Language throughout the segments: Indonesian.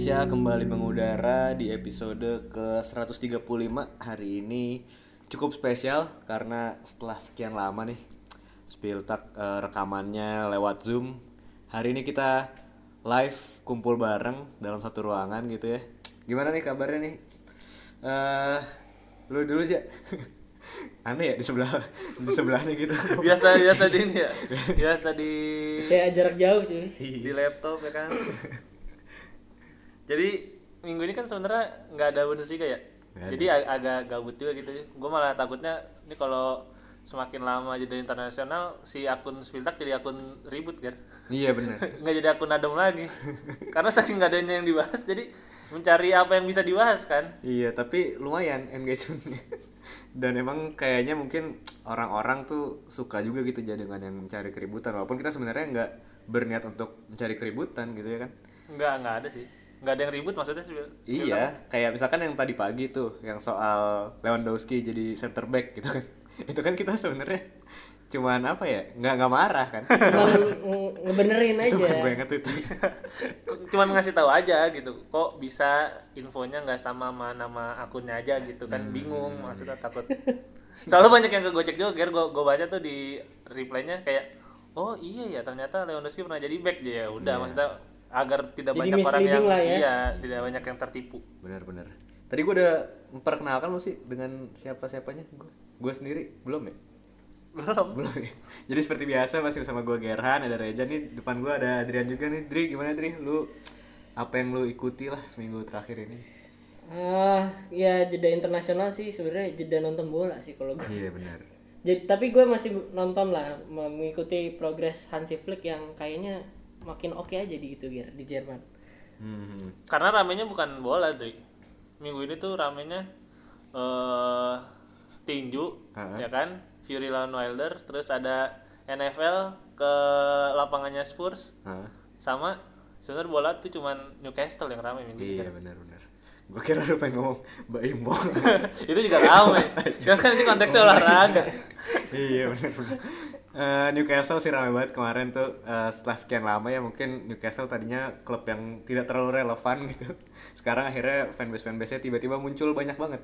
Indonesia kembali mengudara di episode ke-135. Hari ini cukup spesial karena setelah sekian lama nih Spiltak eh, rekamannya lewat Zoom hari ini kita live kumpul bareng dalam satu ruangan gitu ya. Gimana nih kabarnya nih? Eh lu dulu aja aneh ya di sebelah di sebelahnya gitu. Biasa biasa di ini ya. Biasa di Saya jarak jauh sih. di laptop ya kan jadi minggu ini kan sebenarnya nggak ada Bundesliga ya ada. jadi ag- agak gabut juga gitu gue malah takutnya ini kalau semakin lama jadi internasional si akun Spiltak jadi akun ribut kan iya bener nggak jadi akun adem lagi karena saking nggak adanya yang dibahas jadi mencari apa yang bisa dibahas kan Iya, tapi lumayan engagementnya. Dan emang kayaknya mungkin orang-orang tuh suka juga gitu ya dengan yang mencari keributan. Walaupun kita sebenarnya nggak berniat untuk mencari keributan gitu ya kan. nggak nggak ada sih nggak ada yang ribut maksudnya Spiltak. Iya, kayak misalkan yang tadi pagi tuh, yang soal Lewandowski jadi center back gitu kan. Itu kan kita sebenarnya cuman apa ya, nggak nggak marah kan. Cuma nge- ngebenerin Itu aja. kan gue yang nge-tweet. cuman ngasih tahu aja gitu kok bisa infonya nggak sama sama nama akunnya aja gitu kan bingung maksudnya takut soalnya banyak yang kegocek juga gue gue baca tuh di reply-nya kayak oh iya ya ternyata Lewandowski pernah jadi back ya udah maksudnya agar tidak Jadi banyak orang yang ya. iya tidak banyak yang tertipu Bener-bener. Tadi gue udah memperkenalkan lu sih dengan siapa-siapanya. Gue gue sendiri belum ya? belum belum ya? jadi seperti biasa masih bersama gue Gerhan ada Reja nih depan gue ada Adrian juga nih Dri gimana Dri lu apa yang lu ikuti lah seminggu terakhir ini Ah, ya jeda internasional sih sebenarnya jeda nonton bola sih kalau gue. iya benar Jadi tapi gue masih nonton lah mengikuti progres Hansi Flick yang kayaknya makin oke aja di gitu Ger, di Jerman. hmm. karena ramenya bukan bola Dri minggu ini tuh ramenya eh tinju Ha-ha. ya kan? Fury lawan Wilder terus ada NFL ke lapangannya Spurs. Hah? sama sebenarnya bola tuh cuman Newcastle yang ramai minggu ini iya benar benar. Gue kira lu pengen ngomong Mbak Imbo itu juga ramai kan kan ini konteksnya olahraga. Iya benar benar Eh, Newcastle sih ramai banget kemarin tuh eh, setelah sekian lama ya mungkin Newcastle tadinya klub yang tidak terlalu relevan gitu. Sekarang akhirnya fanbase fanbase nya tiba-tiba muncul banyak banget.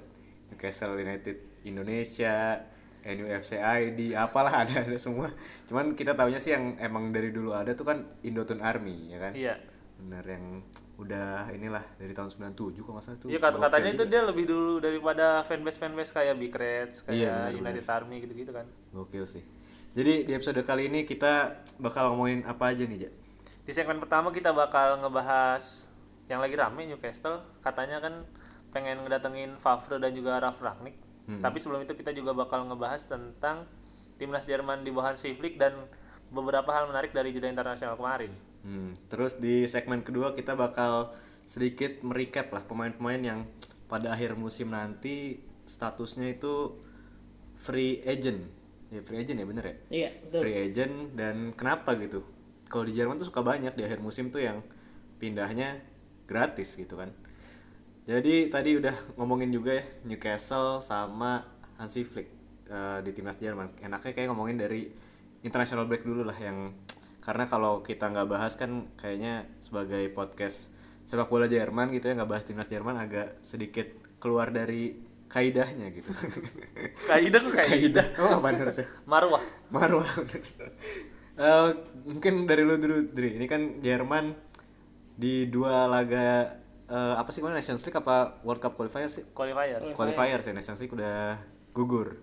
Newcastle United Indonesia NUFC ID apalah ada ada semua. Cuman kita taunya sih yang emang dari dulu ada tuh kan Indotun Army ya kan? Iya. Bener yang udah inilah dari tahun 97 kalau nggak salah tuh. Iya kata katanya itu dia lebih dulu daripada fanbase fanbase kayak Big Reds kayak Iya, benar, United Army gitu gitu kan. Gokil sih jadi di episode kali ini kita bakal ngomongin apa aja nih Ja? Di segmen pertama kita bakal ngebahas yang lagi rame Newcastle. Katanya kan pengen ngedatengin Favre dan juga Ralf Rangnick. Tapi sebelum itu kita juga bakal ngebahas tentang timnas Jerman di bawah Hansi Flick dan beberapa hal menarik dari jeda internasional kemarin. Hmm, terus di segmen kedua kita bakal sedikit merecap lah pemain-pemain yang pada akhir musim nanti statusnya itu free agent. Ya free agent ya bener ya? Iya, betul. Free agent dan kenapa gitu? Kalau di Jerman tuh suka banyak di akhir musim tuh yang pindahnya gratis gitu kan. Jadi tadi udah ngomongin juga ya Newcastle sama Hansi Flick eh, di timnas Jerman. Enaknya kayak ngomongin dari international break dulu lah yang karena kalau kita nggak bahas kan kayaknya sebagai podcast sepak bola Jerman gitu ya nggak bahas timnas Jerman agak sedikit keluar dari kaidahnya gitu. Kaidah tuh kayak Kaidah. Oh, apa harusnya? Marwah. Marwah. Eh, mungkin dari lu dulu, Dri. Ini kan Jerman di dua laga eh, apa sih kemarin Nations League apa World Cup qualifier sih? Qualifier. Qualifier sih Nations League udah gugur.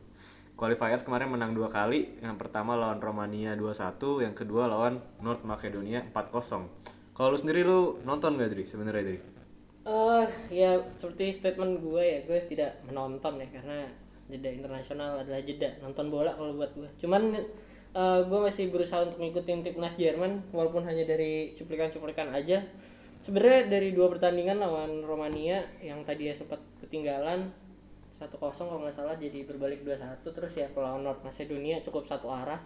Qualifiers kemarin menang dua kali. Yang pertama lawan Romania 2-1, yang kedua lawan North Macedonia 4-0. Kalau lu sendiri lu nonton gak Dri sebenarnya Dri? Eh, ya seperti statement gue ya, gue tidak menonton ya karena jeda internasional adalah jeda nonton bola kalau buat gue. Cuman eh, gue masih berusaha untuk ngikutin timnas Jerman walaupun hanya dari cuplikan-cuplikan aja. Sebenarnya dari dua pertandingan lawan Romania yang tadi ya sempat ketinggalan 1-0 kalau nggak salah jadi berbalik 2-1 terus ya kalau North Macedonia cukup satu arah.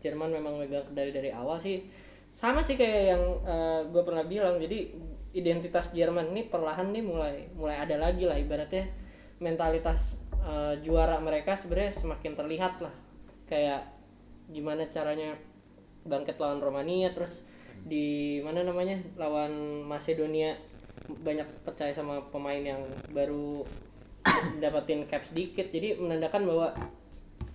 Jerman memang megang kendali dari awal sih sama sih kayak yang gue pernah bilang jadi identitas Jerman ini perlahan nih mulai mulai ada lagi lah. Ibaratnya mentalitas eh, juara mereka sebenarnya semakin terlihat lah. Kayak gimana caranya bangkit lawan Romania terus di mana namanya lawan Macedonia banyak percaya sama pemain yang baru dapetin cap sedikit. Jadi menandakan bahwa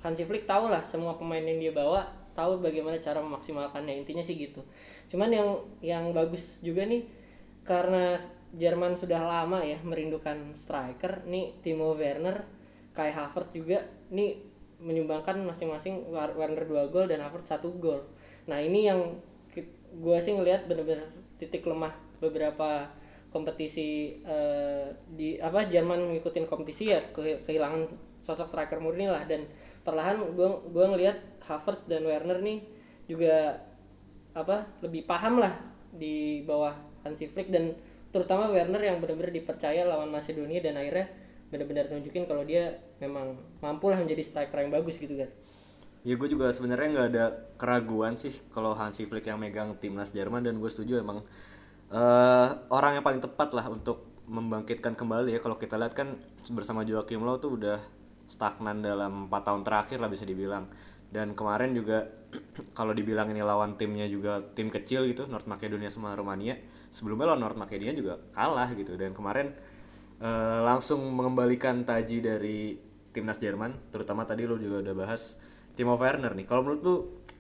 Hansi Flick tahu lah semua pemain yang dia bawa tahu bagaimana cara memaksimalkannya. Intinya sih gitu. Cuman yang yang bagus juga nih karena Jerman sudah lama ya merindukan striker nih Timo Werner Kai Havertz juga nih menyumbangkan masing-masing Wer- Werner 2 gol dan Havertz 1 gol. Nah ini yang gue sih ngelihat bener-bener titik lemah beberapa kompetisi eh, di apa Jerman ngikutin kompetisi ya ke- kehilangan sosok striker murni lah. Dan perlahan gue gua ngelihat Havertz dan Werner nih juga apa lebih paham lah di bawah Hansi Flick dan terutama Werner yang benar-benar dipercaya lawan Macedonia dan akhirnya benar-benar nunjukin kalau dia memang mampu lah menjadi striker yang bagus gitu kan. Ya gue juga sebenarnya nggak ada keraguan sih kalau Hansi Flick yang megang timnas Jerman dan gue setuju emang eh, orang yang paling tepat lah untuk membangkitkan kembali ya. Kalau kita lihat kan bersama Joachim Low tuh udah stagnan dalam 4 tahun terakhir lah bisa dibilang. Dan kemarin juga kalau dibilang ini lawan timnya juga tim kecil gitu North Macedonia sama Romania sebelumnya lawan North Macedonia juga kalah gitu. Dan kemarin eh, langsung mengembalikan taji dari timnas Jerman terutama tadi lo juga udah bahas Timo Werner nih. Kalau menurut lu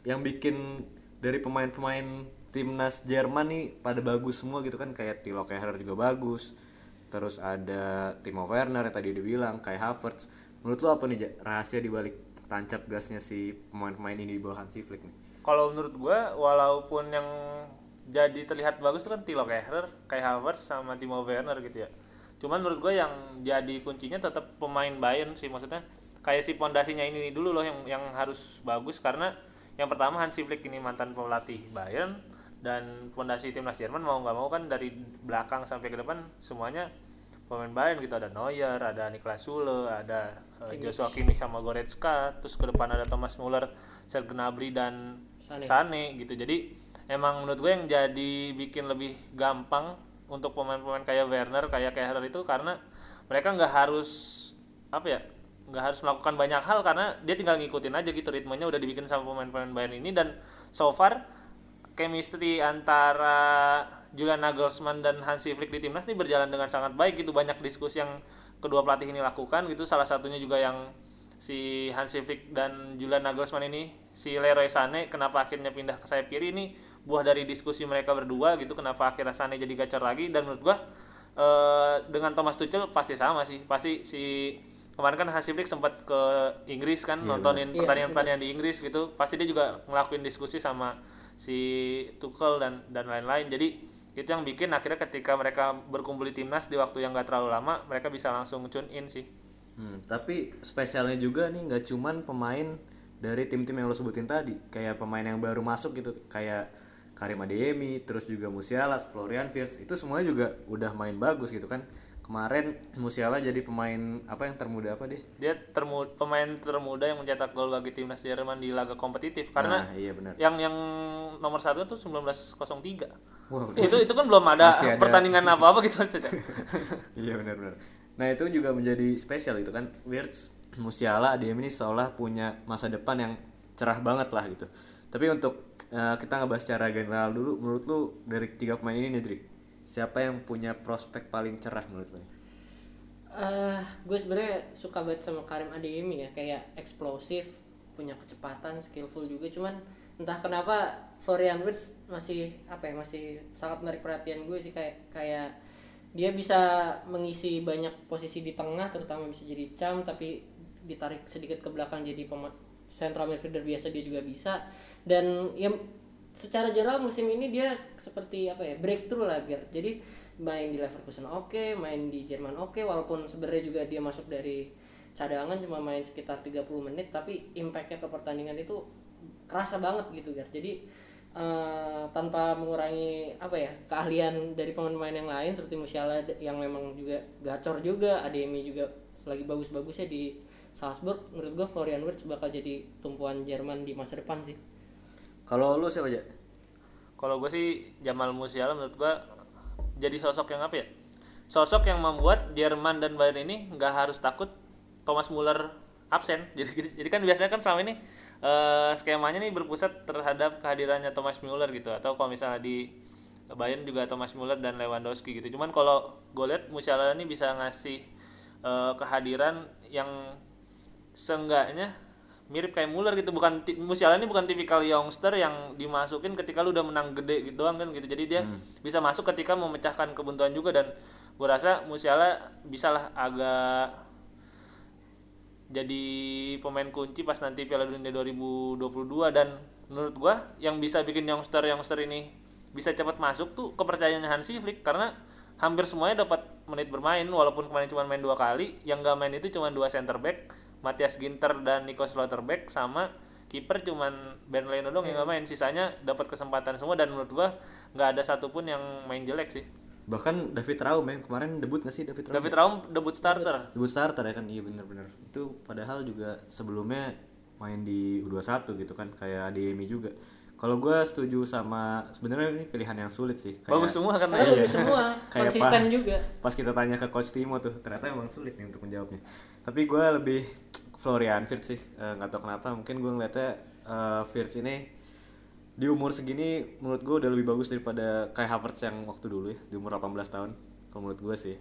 yang bikin dari pemain-pemain timnas Jerman nih pada bagus semua gitu kan? Kayak Tilo Kehrer juga bagus terus ada Timo Werner yang tadi dibilang kayak Havertz. Menurut lu apa nih rahasia dibalik tancap gasnya si pemain-pemain ini di bawah Hansi Flick nih Kalau menurut gua walaupun yang jadi terlihat bagus itu kan Tilo Kehrer, Kai Havertz sama Timo Werner gitu ya. Cuman menurut gua yang jadi kuncinya tetap pemain Bayern sih maksudnya kayak si pondasinya ini dulu loh yang yang harus bagus karena yang pertama Hansi Flick ini mantan pelatih Bayern dan pondasi timnas Jerman mau nggak mau kan dari belakang sampai ke depan semuanya pemain Bayern gitu ada Neuer, ada Niklas Sule, ada eh, Joshua Kimmich sama Goretzka, terus ke depan ada Thomas Muller, Serge Gnabry dan Sané. Sane gitu. Jadi emang menurut gue yang jadi bikin lebih gampang untuk pemain-pemain kayak Werner, kayak Kehrer itu karena mereka nggak harus apa ya nggak harus melakukan banyak hal karena dia tinggal ngikutin aja gitu ritmenya udah dibikin sama pemain-pemain Bayern ini dan so far chemistry antara Julian Nagelsmann dan Hansi Flick di timnas ini berjalan dengan sangat baik gitu banyak diskusi yang kedua pelatih ini lakukan gitu. Salah satunya juga yang si Hansi Flick dan Julian Nagelsmann ini si Leroy Sané kenapa akhirnya pindah ke sayap kiri ini buah dari diskusi mereka berdua gitu kenapa akhirnya Sané jadi gacor lagi. Dan menurut gua eh, dengan Thomas Tuchel pasti sama sih. Pasti si kemarin kan Hansi Flick sempat ke Inggris kan Iya, nontonin benar. pertandingan-pertandingan di Inggris gitu. Pasti dia juga ngelakuin diskusi sama si Tuchel dan dan lain-lain. Jadi itu yang bikin akhirnya ketika mereka berkumpul di timnas di waktu yang gak terlalu lama mereka bisa langsung tune in sih. Hmm, tapi spesialnya juga nih nggak cuman pemain dari tim-tim yang lo sebutin tadi, kayak pemain yang baru masuk gitu, kayak Karim Adeyemi, terus juga Musiala, Florian Wirtz, itu semuanya juga udah main bagus gitu kan. Kemarin Musiala jadi pemain apa yang termuda apa deh? dia termu pemain termuda yang mencetak gol bagi timnas Jerman di laga kompetitif karena Nah, iya benar. yang yang nomor satu tuh 1903 Wah, udah- itu itu kan belum ada, ada. pertandingan apa apa gitu maksudnya iya benar-benar. Nah itu juga menjadi spesial itu kan Wirtz, Musiala, Adeyemi ini seolah punya masa depan yang cerah banget lah gitu. Tapi untuk eh, kita ngebahas secara general dulu, menurut lu dari tiga pemain ini nih, Drik, siapa yang punya prospek paling cerah menurut lu? eh gue sebenarnya suka banget sama Karim Adeyemi ya kayak eksplosif punya kecepatan skillful juga. Cuman entah kenapa Florian Wirtz masih apa ya masih sangat menarik perhatian gue sih. Kayak kayak dia bisa mengisi banyak posisi di tengah terutama bisa jadi cam tapi ditarik sedikit ke belakang jadi pemain central midfielder biasa dia juga bisa. Dan ya secara general musim ini dia seperti apa ya breakthrough lah Gert. jadi main di Leverkusen oke main di Jerman oke walaupun sebenarnya juga dia masuk dari cadangan cuma main sekitar 30 menit tapi impactnya ke pertandingan itu kerasa banget gitu Gert. jadi eh, tanpa mengurangi apa ya keahlian dari pemain-pemain yang lain seperti Musiala yang memang juga gacor juga Ademi juga lagi bagus-bagusnya di Salzburg menurut gue Florian Wirtz bakal jadi tumpuan Jerman di masa depan sih Kalau lu siapa aja? kalau gue sih Jamal Musiala menurut gue jadi sosok yang apa ya sosok yang membuat Jerman dan Bayern ini nggak harus takut Thomas Muller absen jadi jadi kan biasanya kan selama ini eh, skemanya nih berpusat terhadap kehadirannya Thomas Muller gitu atau kalau misalnya di Bayern juga Thomas Muller dan Lewandowski gitu. Cuman kalau gue lihat Musiala ini bisa ngasih eh, kehadiran yang seenggaknya mirip kayak Muller gitu. Bukan Musiala ini bukan tipikal youngster yang dimasukin ketika lu udah menang gede gitu doang kan gitu. Jadi dia bisa masuk ketika memecahkan kebuntuan juga dan gue rasa Musiala bisalah agak jadi pemain kunci pas nanti Piala Dunia 2022 dan menurut gua yang bisa bikin youngster youngster ini bisa cepat masuk tuh kepercayaan Hansi Flick. Karena hampir semuanya dapat menit bermain walaupun kemarin cuma main dua kali. Yang gak main itu cuma dua center back Matthias Ginter dan Nico Slotterbeck sama kiper cuman Ben Leno dong yang gak main. Sisanya dapat kesempatan semua dan menurut gua nggak ada satupun yang main jelek sih. Bahkan David Raum ya, kemarin debut gak sih David Raum? David Raum debut starter. Debut starter ya kan, iya bener-bener. Itu padahal juga sebelumnya main di U21 gitu kan, kayak ADMI juga Kalau gue setuju sama, sebenarnya ini pilihan yang sulit sih. Kayak- bagus semua Karena bagus semua, kayak konsisten pas, juga. pas kita tanya ke coach Timo tuh ternyata emang sulit nih untuk menjawabnya. Tapi gue lebih Florian Wirtz sih. Eh, nggak tahu kenapa mungkin gue ngeliatnya eh, Wirtz ini di umur segini menurut gue udah lebih bagus daripada kayak Havertz yang waktu dulu ya di umur 18 tahun kalau menurut gue sih.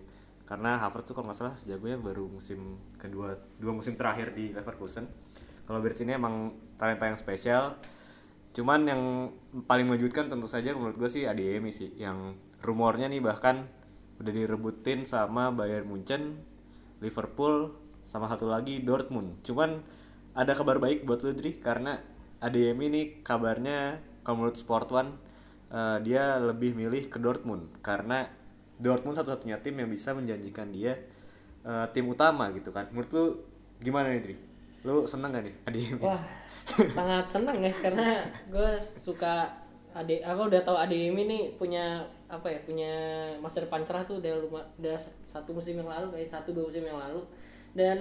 Karena Havertz tuh kalau nggak salah sejagonya baru musim kedua dua musim terakhir di Leverkusen. Kalau Wirtz ini emang talenta yang spesial Cuman yang paling mengejutkan tentu saja menurut gue sih Adeyemi sih yang rumornya nih bahkan udah direbutin sama Bayern Munchen, Liverpool, sama satu lagi Dortmund. Cuman ada kabar baik buat lu Dri karena Adeyemi nih kabarnya kalau menurut Sport One eh, dia lebih milih ke Dortmund karena Dortmund satu-satunya tim yang bisa menjanjikan dia eh, tim utama gitu kan. Menurut lu gimana nih Dri? Lu seneng gak nih Adeyemi? Wah, sangat senang ya karena gue suka ade apa udah tahu ADM ini punya apa ya punya masa depan cerah tuh udah luma, udah satu musim yang lalu kayak satu dua musim yang lalu. Dan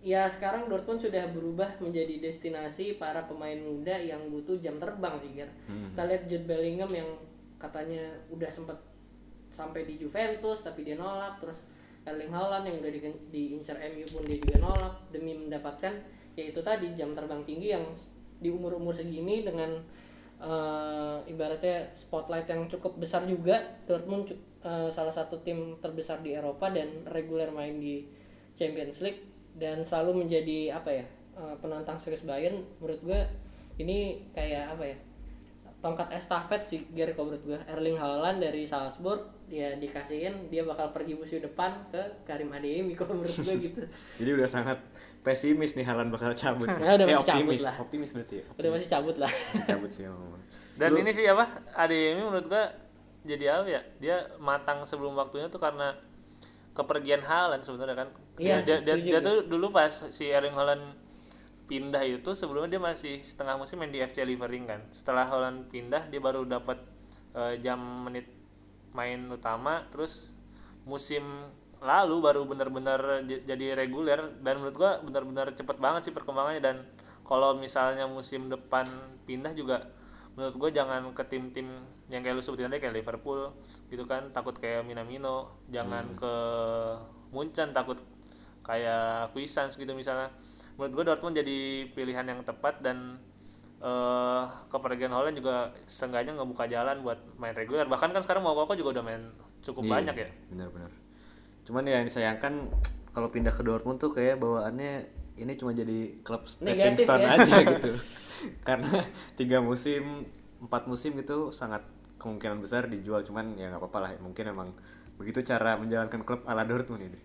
ya sekarang Dortmund sudah berubah menjadi destinasi para pemain muda yang butuh jam terbang sih Ger. Kita lihat Jude Bellingham yang katanya udah sempat sampai di Juventus tapi dia nolak. Terus Erling Haaland yang udah di, diincar MU pun dia juga nolak demi mendapatkan yaitu tadi jam terbang tinggi yang di umur-umur segini dengan eh, ibaratnya spotlight yang cukup besar juga Dortmund eh, salah satu tim terbesar di Eropa dan reguler main di Champions League dan selalu menjadi apa ya eh, penantang serius Bayern menurut gue ini kayak apa ya tongkat estafet sih Ger kalau menurut gue Erling Haaland dari Salzburg dia dikasihin dia bakal pergi musim depan ke Karim Adeyemi kalau menurut gue gitu. Jadi udah sangat pesimis nih Halan bakal cabut. Ya, udah eh, pasti cabut optimis, lah. optimis berarti ya. udah masih cabut lah cabut sih ngomong. Dan ini sih apa? ADM menurut gua jadi apa ya? Dia matang sebelum waktunya tuh karena kepergian Haaland sebenarnya kan. Iya, dia, dia, dia gue. tuh dulu pas si Erling Haaland pindah itu sebelumnya dia masih setengah musim main di FC Liverpool kan. Setelah Haaland pindah dia baru dapat eh, jam menit main utama terus musim lalu baru benar-benar jadi reguler dan menurut gua benar-benar cepet banget sih perkembangannya dan kalau misalnya musim depan pindah juga menurut gue jangan ke tim-tim yang kayak lu sebutin tadi kayak Liverpool gitu kan takut kayak Minamino jangan ke Munchen takut kayak Cuisance gitu misalnya. Menurut gue Dortmund jadi pilihan yang tepat dan eh kepergian Holland juga seenggaknya ngebuka jalan buat main reguler. Bahkan kan sekarang Moukoko juga udah main cukup Iya, banyak ya. Benar-benar. Cuman ya yang disayangkan kalau pindah ke Dortmund tuh kayak bawaannya ini cuma jadi klub stepping stone ya. aja gitu. Karena tiga musim, empat musim gitu sangat kemungkinan besar dijual cuman ya nggak apa-apa lah mungkin emang begitu cara menjalankan klub ala Dortmund ini.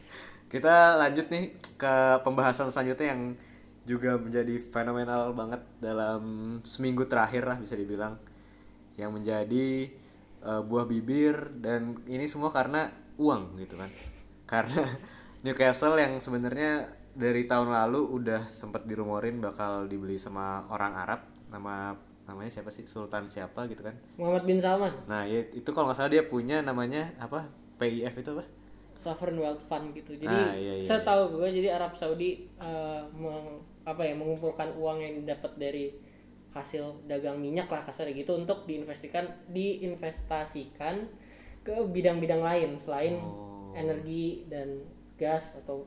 Kita lanjut nih ke pembahasan selanjutnya yang juga menjadi fenomenal banget dalam seminggu terakhir lah bisa dibilang yang menjadi eh, buah bibir dan ini semua karena uang gitu kan. Karena Newcastle yang sebenarnya dari tahun lalu udah sempat dirumorin bakal dibeli sama orang Arab. Nama namanya siapa sih? Sultan siapa gitu kan. Muhammad bin Salman. Nah ya, itu kalau nggak salah dia punya namanya apa? PIF itu apa? Sovereign Wealth Fund gitu. Jadi Ah, iya, iya, saya iya. tahu gue jadi Arab Saudi eh, meng- apa ya mengumpulkan uang yang didapat dari hasil dagang minyak lah kasar gitu untuk diinvestikan diinvestasikan ke bidang-bidang lain selain Oh. energi dan gas atau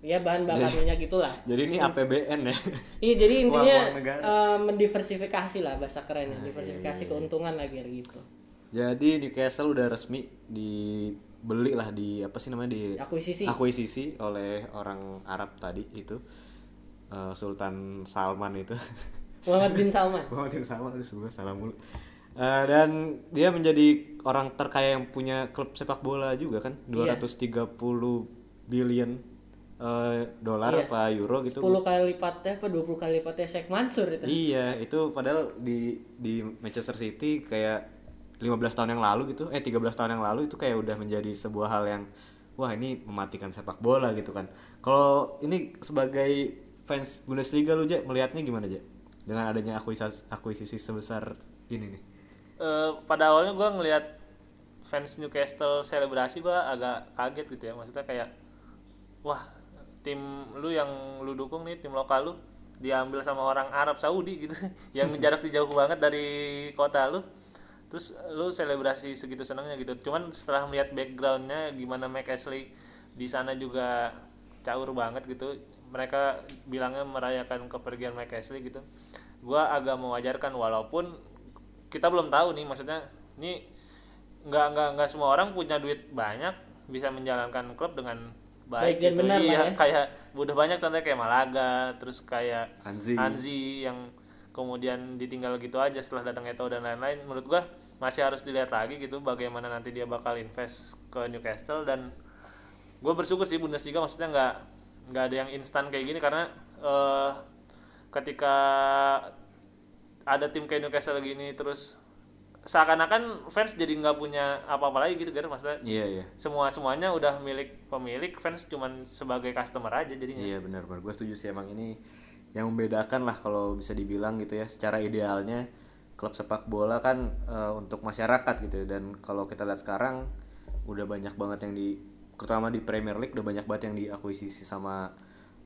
ya bahan bakar minyak gitulah jadi ini APBN ya Iya jadi intinya negara. eh, mendiversifikasi lah bahasa kerennya, Ah, iya, diversifikasi iya, iya. keuntungan lagi gitu. Jadi Newcastle udah resmi dibeli lah di apa sih namanya di Akuisisi. akuisisi oleh orang Arab tadi itu Eh, Sultan Salman itu. Muhammad bin Salman. Muhammad bin Salman aduh gue salah mulu. Eh, dan dia menjadi orang terkaya yang punya klub sepak bola juga kan Iya. 230 billion eh, dolar Iya. apa euro gitu 10 kali lipatnya apa 20 kali lipatnya Sheikh Mansur itu. Iya, itu padahal di di Manchester City kayak 15 tahun yang lalu gitu, eh 13 tahun yang lalu itu kayak udah menjadi sebuah hal yang wah ini mematikan sepak bola gitu kan. Kalau ini sebagai fans Bundesliga lu aja melihatnya gimana aja dengan adanya akuisisi, akuisisi sebesar ini nih? Eh, pada awalnya gue ngelihat fans Newcastle selebrasi gue agak kaget gitu ya. Maksudnya kayak wah tim lu yang lu dukung nih tim lokal lu diambil sama orang Arab Saudi gitu. Yang jarak jauh banget dari kota lu. Terus lu selebrasi segitu senangnya gitu. Cuman setelah melihat backgroundnya gimana Mike Ashley di sana juga caur banget gitu. Mereka bilangnya merayakan kepergian Mike Ashley gitu. Gua agak mewajarkan walaupun kita belum tahu nih maksudnya ini nggak nggak nggak semua orang punya duit banyak bisa menjalankan klub dengan Baik baik, dan gitu. benar lah iya ya. kayak udah banyak contohnya kayak Malaga terus kayak Anzi. Anzi yang kemudian ditinggal gitu aja setelah datang Eto'o dan lain-lain menurut gua masih harus dilihat lagi gitu bagaimana nanti dia bakal invest ke Newcastle dan gue bersyukur sih Bundesliga maksudnya nggak nggak ada yang instan kayak gini karena eh, ketika ada tim kayak Newcastle gini terus seakan-akan fans jadi nggak punya apa-apa lagi gitu kan maksudnya Iya iya. semua semuanya udah milik pemilik fans cuman sebagai customer aja jadinya Iya benar benar. Gue setuju sih emang ini yang membedakan lah kalau bisa dibilang gitu ya. Secara idealnya klub sepak bola kan eh, untuk masyarakat gitu ya. dan kalau kita lihat sekarang udah banyak banget yang di terutama di Premier League udah banyak banget yang diakuisisi sama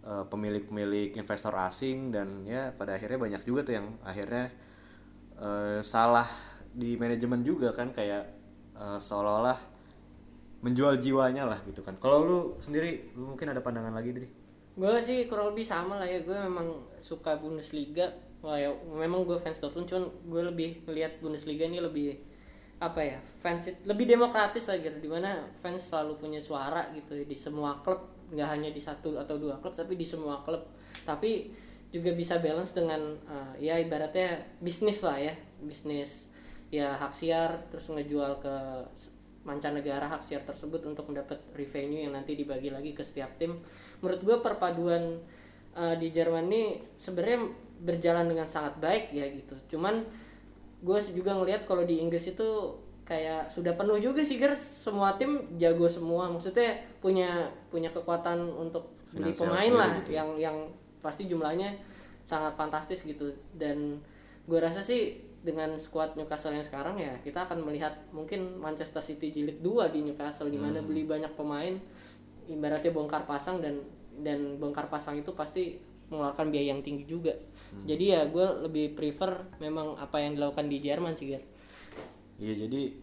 pemilik-pemilik investor asing dan ya pada akhirnya banyak juga tuh yang akhirnya eh, salah di manajemen juga kan kayak eh, seolah-olah menjual jiwanya lah gitu kan. Kalau lu sendiri lu mungkin ada pandangan lagi Dri? Gue sih kurang lebih sama lah ya. Gue memang suka Bundesliga. Wah ya, memang gue fans Dortmund, cuman gue lebih ngelihat Bundesliga ini lebih apa ya fans lebih demokratis lah gitu di mana fans selalu punya suara gitu di semua klub nggak hanya di satu atau dua klub tapi di semua klub. Tapi juga bisa balance dengan eh, ya ibaratnya bisnis lah ya. Bisnis ya hak siar terus ngejual ke mancanegara hak siar tersebut untuk mendapat revenue yang nanti dibagi lagi ke setiap tim. Menurut gue perpaduan eh, di Jerman ini sebenarnya berjalan dengan sangat baik ya gitu. Cuman gue juga ngelihat kalau di Inggris itu kayak sudah penuh juga sih Ger. Semua tim jago semua. Maksudnya punya punya kekuatan untuk beli pemain lah gitu ya. yang yang pasti jumlahnya sangat fantastis gitu. Dan gue rasa sih dengan skuad Newcastle yang sekarang ya kita akan melihat mungkin Manchester City jilid 2 di Newcastle di mana beli banyak pemain ibaratnya bongkar pasang dan dan bongkar pasang itu pasti mengeluarkan biaya yang tinggi juga. Jadi ya gue lebih prefer memang apa yang dilakukan di Jerman sih Ger Iya jadi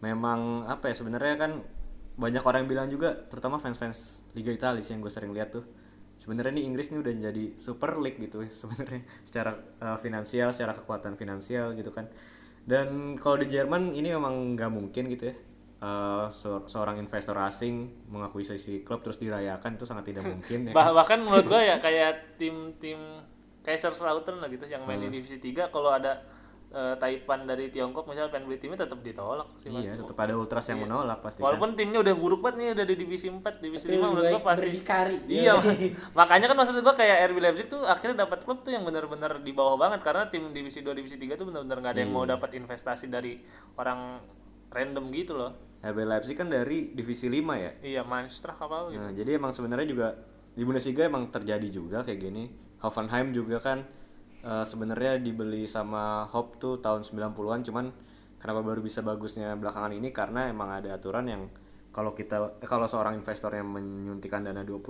memang apa ya sebenarnya kan banyak orang yang bilang juga terutama fans-fans Liga Italia sih yang gue sering lihat tuh sebenarnya nih Inggris nih udah jadi super league gitu ya sebenarnya secara uh, finansial secara kekuatan finansial gitu kan. Dan kalau di Jerman ini memang nggak mungkin gitu ya uh, se- seorang investor asing mengakuisisi klub terus dirayakan itu sangat tidak mungkin ya Bah- bahkan menurut gua ya kayak tim-tim Kaiserslautern lah gitu yang main di divisi 3 kalau ada eh, Taipan dari Tiongkok misalnya pengen beli timnya tetap ditolak sih Mas. iya tetap ada ultras yang menolak pasti kan. Walaupun timnya udah buruk banget nih udah di divisi 4, divisi Tapi 5 lebih menurut gua pasti berdikari. Iya. makanya kan maksud gua kayak RB Leipzig tuh akhirnya dapat klub tuh yang benar-benar di bawah banget karena tim divisi 2, divisi 3 tuh benar-benar nggak ada yang mau Iya. dapat investasi dari orang random gitu loh. RB Leipzig kan dari divisi 5 ya Iya, Maastricht apa gitu. Nah, jadi emang sebenarnya juga di Bundesliga emang terjadi juga kayak gini. Hoffenheim juga kan eh, sebenarnya dibeli sama Hop tuh tahun 90-an cuman kenapa baru bisa bagusnya belakangan ini karena emang ada aturan yang kalau kita eh, kalau seorang investor yang menyuntikkan dana 20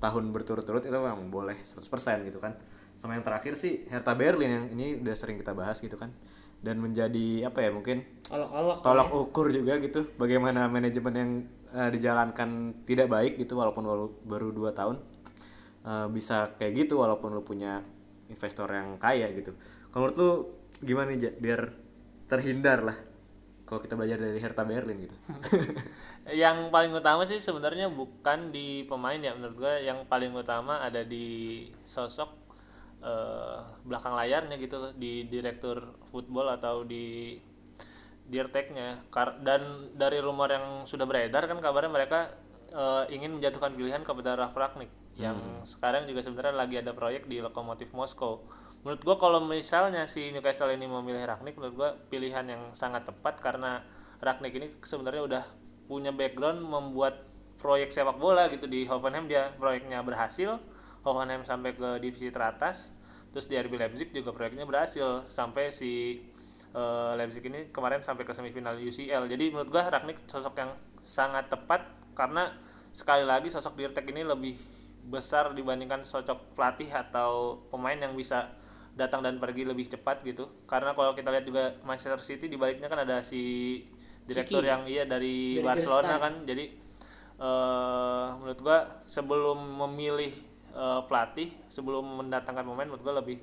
tahun berturut-turut itu memang boleh 100% gitu kan. Sama yang terakhir sih Hertha Berlin yang ini udah sering kita bahas gitu kan. Dan menjadi apa ya mungkin olok-olok tolak ukur juga gitu bagaimana manajemen yang eh, dijalankan tidak baik gitu walaupun walau- baru dua tahun Eh, bisa kayak gitu walaupun lu punya investor yang kaya gitu. Kalau menurut lu gimana nih biar terhindar lah kalau kita belajar dari Hertha Berlin gitu. yang paling utama sih sebenarnya bukan di pemain ya menurut gue yang paling utama ada di sosok eh, belakang layarnya gitu di direktur football atau di dirteknya dan dari rumor yang sudah beredar kan kabarnya mereka eh, ingin menjatuhkan pilihan kepada Ralf Ragnik yang sekarang juga sebenarnya lagi ada proyek di Lokomotif Moskow. Menurut gua kalau misalnya si Newcastle ini memilih Ragnik menurut gua pilihan yang sangat tepat karena Ragnik ini sebenarnya udah punya background membuat proyek sepak bola gitu. Di Hoffenheim dia proyeknya berhasil Hoffenheim sampai ke divisi teratas terus di RB Leipzig juga proyeknya berhasil. Sampai si eh, Leipzig ini kemarin sampai ke semifinal UCL jadi menurut gua Ragnik sosok yang sangat tepat karena sekali lagi sosok Dirtek ini lebih besar dibandingkan sosok pelatih atau pemain yang bisa datang dan pergi lebih cepat gitu karena kalau kita lihat juga Manchester City di baliknya kan ada si direktur Siki. yang iya dari, Dari Barcelona Gerstein. kan jadi eh menurut gua sebelum memilih eh, pelatih sebelum mendatangkan pemain menurut gua lebih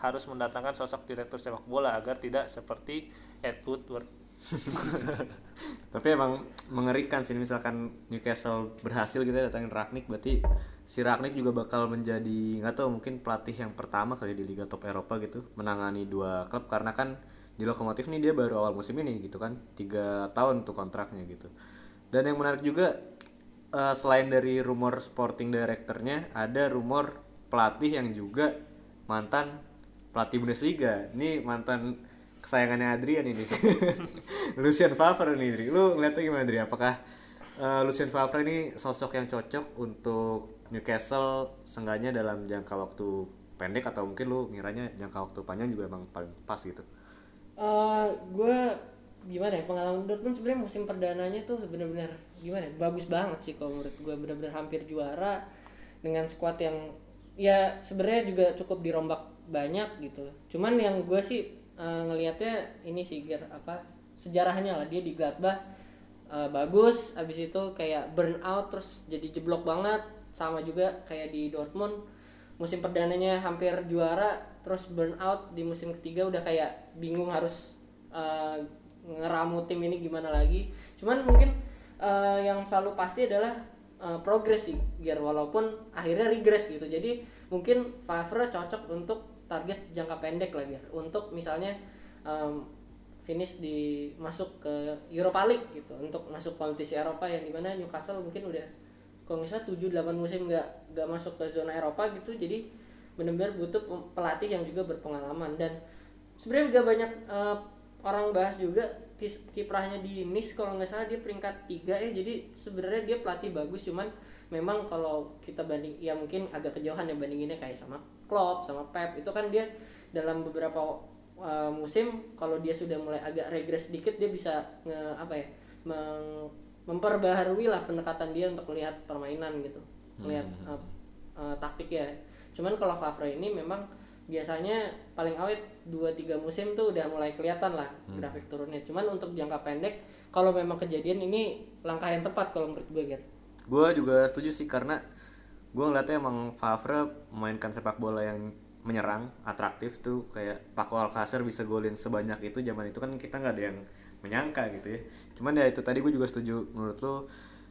harus mendatangkan sosok direktur sepak bola agar tidak seperti Ed Woodward Tapi emang mengerikan sih misalkan Newcastle berhasil gitu ya datangin Ragnik berarti si Ragnik juga bakal menjadi nggak tahu mungkin pelatih yang pertama kali di Liga Top Eropa gitu menangani dua klub. Karena kan di Lokomotif nih dia baru awal musim ini gitu kan tiga tahun tuh kontraknya gitu. Dan yang menarik juga eh, selain dari rumor sporting directornya ada rumor pelatih yang juga mantan pelatih Bundesliga. Ini mantan kesayangannya Adrian ini. Lucien Favre nih Dri. Lu ngeliatnya gimana Dri? Apakah eh, Lucien Favre ini sosok yang cocok untuk Newcastle seenggaknya dalam jangka waktu pendek atau mungkin lu ngiranya jangka waktu panjang juga emang paling pas gitu? Eh, gue gimana ya pengalaman Dortmund sebenarnya musim perdananya tuh benar-benar gimana ya, bagus banget sih kalau menurut gue benar-benar hampir juara dengan skuad yang ya sebenarnya juga cukup dirombak banyak gitu. Cuman yang gue sih eh, ngelihatnya ini sih Ger, apa sejarahnya lah dia di Gladbach eh, bagus abis itu kayak burn out terus jadi jeblok banget sama juga kayak di Dortmund musim perdananya hampir juara terus burn out di musim ketiga udah kayak bingung harus eh, ngeramu tim ini gimana lagi. Cuman mungkin eh, yang selalu pasti adalah eh, progres sih biar walaupun akhirnya regress gitu. Jadi mungkin Favre cocok untuk target jangka pendek biar untuk misalnya em, finish di masuk ke Europa League gitu untuk masuk kompetisi Eropa yang di mana Newcastle mungkin udah kalau misalnya 7 8 musim nggak nggak masuk ke zona Eropa gitu jadi benar-benar butuh pelatih yang juga berpengalaman. Dan sebenarnya juga banyak eh, orang bahas juga kiprahnya di Nice. Kalau nggak salah dia peringkat tiga ya jadi sebenarnya dia pelatih bagus. Cuman memang kalau kita banding ya mungkin agak kejauhan ya bandinginnya kayak sama Klopp sama Pep. Itu kan dia dalam beberapa uh, musim kalau dia sudah mulai agak regres sedikit dia bisa nge apa ya meng- memperbaharui lah pendekatan dia untuk melihat permainan gitu. Melihat uh, uh, taktik ya. Cuman kalau Favre ini memang biasanya paling awet 2-3 musim tuh udah mulai kelihatan lah grafik turunnya. Cuman untuk jangka pendek kalau memang kejadian ini langkah yang tepat kalau menurut gue Ger. gue juga setuju sih karena gue ngeliatnya emang Favre memainkan sepak bola yang menyerang atraktif tuh. Kayak Paco Alcacer bisa golin sebanyak itu zaman itu kan kita nggak ada yang menyangka gitu ya. Cuman ya itu tadi gue juga setuju. Menurut lo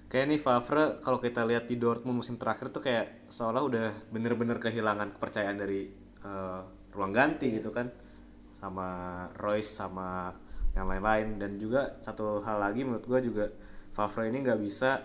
kayak nih Favre kalau kita lihat di Dortmund musim terakhir tuh kayak seolah udah bener-bener kehilangan kepercayaan dari eh, ruang ganti gitu kan. Sama Royce sama yang lain-lain. Dan juga satu hal lagi menurut gue juga Favre ini nggak bisa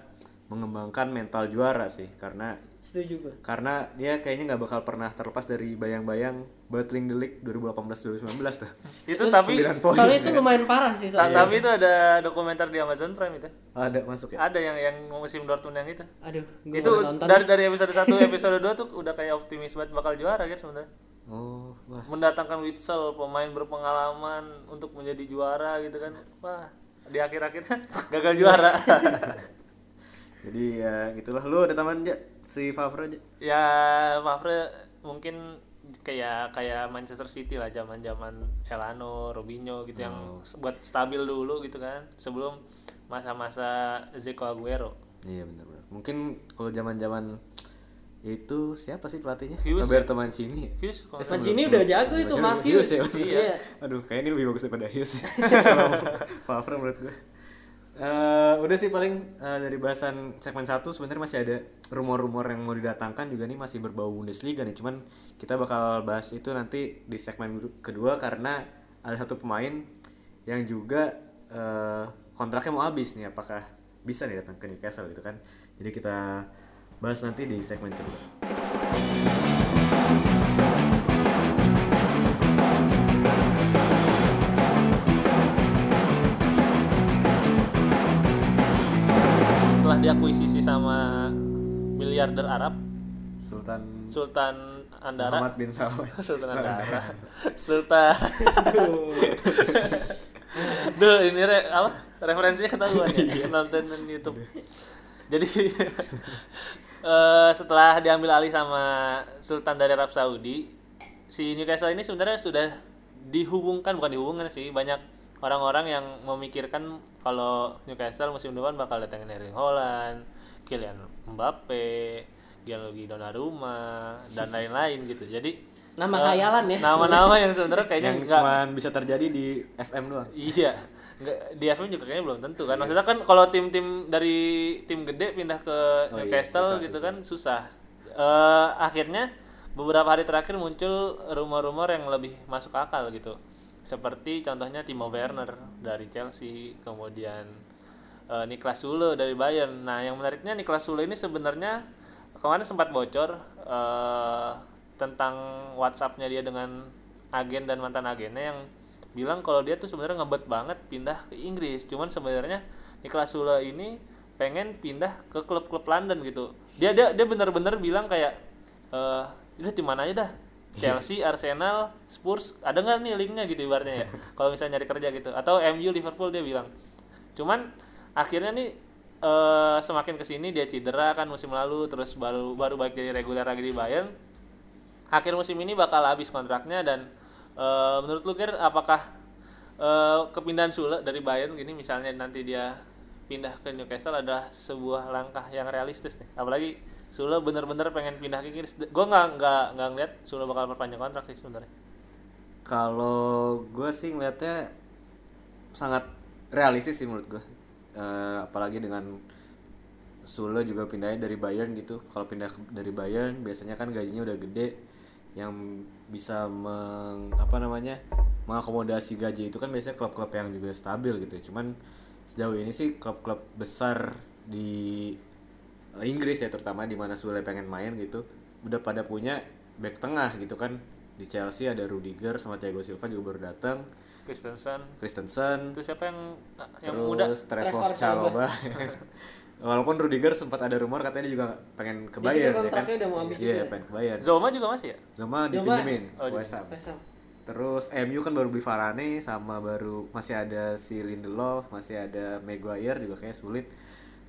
mengembangkan mental juara sih. Karena setuju gue karena dia kayaknya nggak bakal pernah terlepas dari bayang-bayang battling the league 2018-2019 tuh itu tapi 9 poin. Soalnya itu ya. lumayan parah sih soalnya. Tapi itu ada dokumenter di Amazon Prime itu. Ada masuk ya? Ada yang yang musim Dortmund yang itu. Aduh gue itu dari dari episode 1 episode 2 tuh udah kayak optimis banget bakal juara kan sebenarnya. Oh wah. Mendatangkan Witsel pemain berpengalaman untuk menjadi juara gitu kan. Wah di akhir-akhirnya gagal juara. Jadi ya gitulah. Lu ada tambahan aja si Favre aja ya Favre mungkin kayak kayak Manchester City lah zaman-zaman Elano, Robinho gitu yang Oh. s- buat stabil dulu gitu kan sebelum masa-masa Zico Aguero. iya benar-benar mungkin kalau zaman-zaman Itu siapa sih pelatihnya? Hughes Roberto Mancini. Hughes Eh, Mancini udah jago itu, Mancini Mark Hughes ya. Hughes. Iya. Iya. Aduh, kayaknya ini lebih bagus daripada Hughes. Kalau Favre menurut gue. Eh, udah sih paling eh, dari bahasan segmen 1 sebenarnya masih ada rumor-rumor yang mau didatangkan juga nih masih berbau Bundesliga nih. Cuman kita bakal bahas itu nanti di segmen kedua karena ada satu pemain yang juga eh, kontraknya mau habis nih apakah bisa nih datang ke Newcastle gitu kan. Jadi kita bahas nanti di segmen kedua. Diakuisisi sama miliarder Arab. Sultan Sultan Andara Muhammad bin Salman. Sultan Andara Sultan. Duh ini re, apa? Referensinya ketahuan ya? Nonton YouTube. Jadi eh, setelah diambil alih sama Sultan dari Arab Saudi si Newcastle ini sebenarnya sudah dihubungkan bukan dihubungkan sih banyak orang-orang yang memikirkan kalau Newcastle musim depan bakal datangin Erling Haaland, Kylian Mbappe, Gianluigi Donnarumma dan lain-lain gitu. Jadi Nama eh, khayalan ya. Nama-nama yang sebenarnya kayaknya yang nggak cuma bisa terjadi di FM doang. Iya, nggak di FM juga kayaknya belum tentu kan. Maksudnya kan kalau tim-tim dari tim gede pindah ke Oh iya, Newcastle susah, gitu susah. kan susah. Eh, akhirnya beberapa hari terakhir muncul rumor-rumor yang lebih masuk akal gitu. Seperti contohnya Timo Werner dari Chelsea, kemudian eh, Niklas Sule dari Bayern. Nah, yang menariknya Niklas Sule ini sebenarnya kemarin sempat bocor eh, tentang WhatsAppnya dia dengan agen dan mantan agennya yang bilang kalau dia tuh sebenarnya ngebet banget pindah ke Inggris. Cuman sebenarnya Niklas Sule ini pengen pindah ke klub-klub London gitu. Dia dia dia bener-bener bilang kayak eh udah tim mana aja dah. Chelsea, Arsenal, Spurs, ada nggak nih linknya gitu ibaratnya ya. Kalau misalnya nyari kerja gitu. Atau MU, Liverpool dia bilang. Cuman akhirnya nih eh semakin ke sini dia cedera kan musim lalu, terus baru baru balik jadi reguler lagi di Bayern. Akhir musim ini bakal habis kontraknya dan eh, menurut lu Ger, apakah eh, kepindahan Sule dari Bayern gini misalnya nanti dia pindah ke Newcastle adalah sebuah langkah yang realistis nih. Apalagi Sule bener-bener pengen pindah ke Inggris. Gue nggak nggak nggak ngeliat Sule bakal perpanjang kontrak sih sebenarnya. Kalau gue sih ngeliatnya sangat realistis sih menurut gue. Eh, apalagi dengan Sule juga pindahnya dari Bayern gitu. Kalau pindah dari Bayern biasanya kan gajinya udah gede yang bisa meng, apa namanya mengakomodasi gaji itu kan biasanya klub-klub yang juga stabil gitu. Cuman sejauh ini sih klub-klub besar di Inggris ya terutama di mana Sule pengen main gitu udah pada punya back tengah gitu kan di Chelsea ada Rudiger sama Thiago Silva juga baru datang Christensen Christensen itu siapa yang yang terus muda? Trevor Trevor Chalobah walaupun Rudiger sempat ada rumor katanya dia juga pengen ke Bayern ya kan udah mau habis iya juga. pengen ke Bayern Zoma juga masih ya? Zoma Zoma. dipinjemin Oh. West Ham. Terus MU kan baru beli Varane sama baru masih ada si Lindelof, masih ada Maguire juga kayak sulit.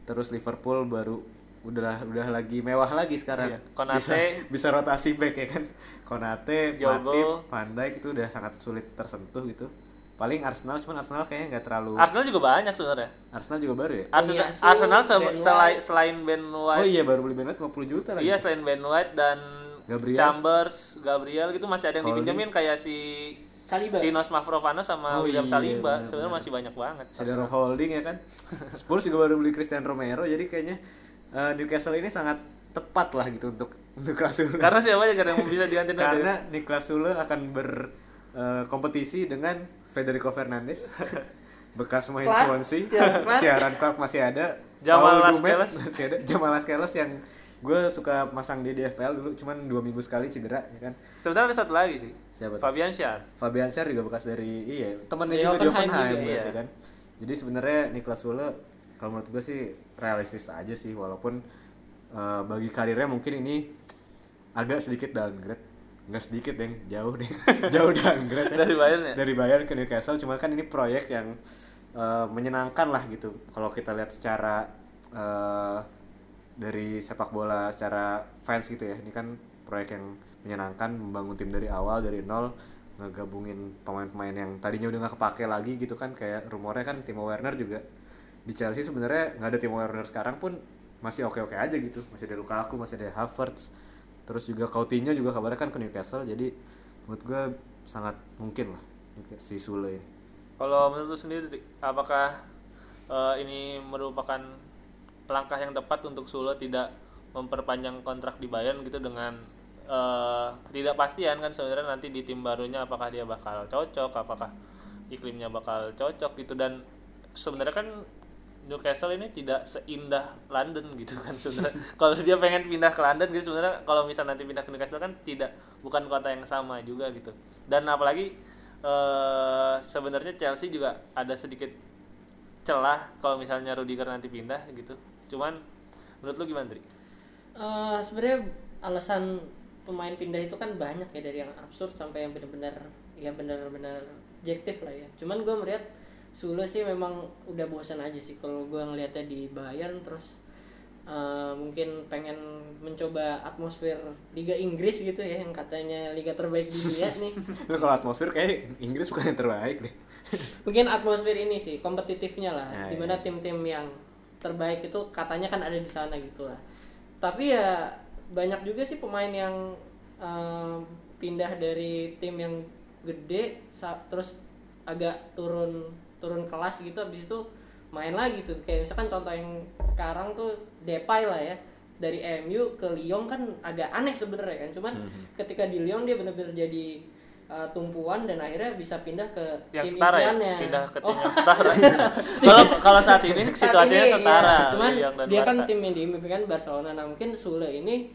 Terus Liverpool baru udah udah lagi mewah lagi sekarang. Iya. Konate. Bisa, bisa rotasi back ya kan. Konate. Matip, Van Dijk itu udah sangat sulit tersentuh gitu. Paling Arsenal cuman Arsenal kayaknya nggak terlalu Arsenal juga banyak sebenarnya. Arsenal juga baru ya? Arsenal, Tomiyasu, Arsenal se- Ben selain selain Ben White, Oh iya baru beli Ben White 50 juta lagi. iya selain Ben White dan Gabriel. Chambers, Gabriel gitu masih ada yang Holding. dipinjemin kayak si Saliba. Dinos Mavropanos sama Oh William iya, Saliba. benar, Sebenarnya benar. masih banyak banget. Of holding ya kan. Spurs juga baru beli Christian Romero jadi kayaknya eh, Newcastle ini sangat tepat lah gitu untuk untuk Sule. Karena siapa aja yang bisa diganti nanti? Karena Niklas Sule akan berkompetisi dengan Federico Fernandes. Bekas main Clark, Swansea, Clark. siaran Clark masih ada, Jamal Lascelles. masih ada, Jamal Lascelles yang gue suka masang dia di FPL dulu, cuman dua minggu sekali cedera, ya kan? Sebenarnya ada satu lagi sih. Siapa tuh? Fabian Schär. Fabian Schär juga bekas dari iya temannya Dari juga di Hoffenheim Hoffenheim juga, berarti iya. kan jadi sebenarnya Niklas Sule kalau menurut gue sih realistis aja sih walaupun eh, bagi karirnya mungkin ini agak sedikit downgrade. Nggak sedikit deh jauh deh jauh downgrade ya. Dari Bayern ya? dari Bayern ke Newcastle. Cuma kan ini proyek yang eh, menyenangkan lah gitu. Kalau kita lihat secara eh, dari sepak bola secara fans gitu ya. Ini kan proyek yang menyenangkan membangun tim dari awal dari nol ngegabungin pemain-pemain yang tadinya udah nggak kepake lagi gitu kan. Kayak rumornya kan Timo Werner juga di Chelsea sebenarnya nggak ada Timo Werner sekarang pun masih oke-oke aja gitu. Masih ada Lukaku masih ada Havertz. Terus juga Coutinho juga kabarnya kan ke Newcastle jadi menurut gue sangat mungkin lah si Sule ini. Kalau menurut lu sendiri, apakah eh, ini merupakan langkah yang tepat untuk Sule tidak memperpanjang kontrak di Bayern gitu dengan eh, ketidakpastian kan sebenarnya nanti di tim barunya apakah dia bakal cocok, apakah iklimnya bakal cocok gitu. Dan sebenarnya kan Newcastle ini tidak seindah London gitu kan sebenarnya. kalau dia pengen pindah ke London gitu sebenarnya kalau misal nanti pindah ke Newcastle kan tidak bukan kota yang sama juga gitu. Dan apalagi eh sebenarnya Chelsea juga ada sedikit celah kalau misalnya Rudiger nanti pindah gitu. Cuman menurut lu gimana, Tri? Eh, sebenarnya alasan pemain pindah itu kan banyak ya dari yang absurd sampai yang benar-benar ya benar-benar objektif lah ya. Cuman gue melihat Sule sih memang udah bosan aja sih kalau gue ngelihatnya di Bayern terus eh, mungkin pengen mencoba atmosfer Liga Inggris gitu ya yang katanya liga terbaik di dunia nih. kalau atmosfer kayak Inggris bukan yang terbaik deh mungkin atmosfer ini sih kompetitifnya lah Ya, di mana ya. tim-tim yang terbaik itu katanya kan ada di sana gitu lah tapi ya banyak juga sih pemain yang eh, pindah dari tim yang gede terus agak turun turun kelas gitu habis itu main lagi tuh kayak misalkan contoh yang sekarang tuh Depay lah ya dari MU ke Lyon kan agak aneh sebenarnya kan cuman ketika di Lyon dia benar-benar jadi uh, tumpuan dan akhirnya bisa pindah ke Yang tim setara ya, pindah ke tim Oh, yang setara. Kalau kalau saat ini saat situasinya ini, setara. iya. Cuman dia kan Barca. tim yang diimpikan Barcelona. Nah mungkin Sule ini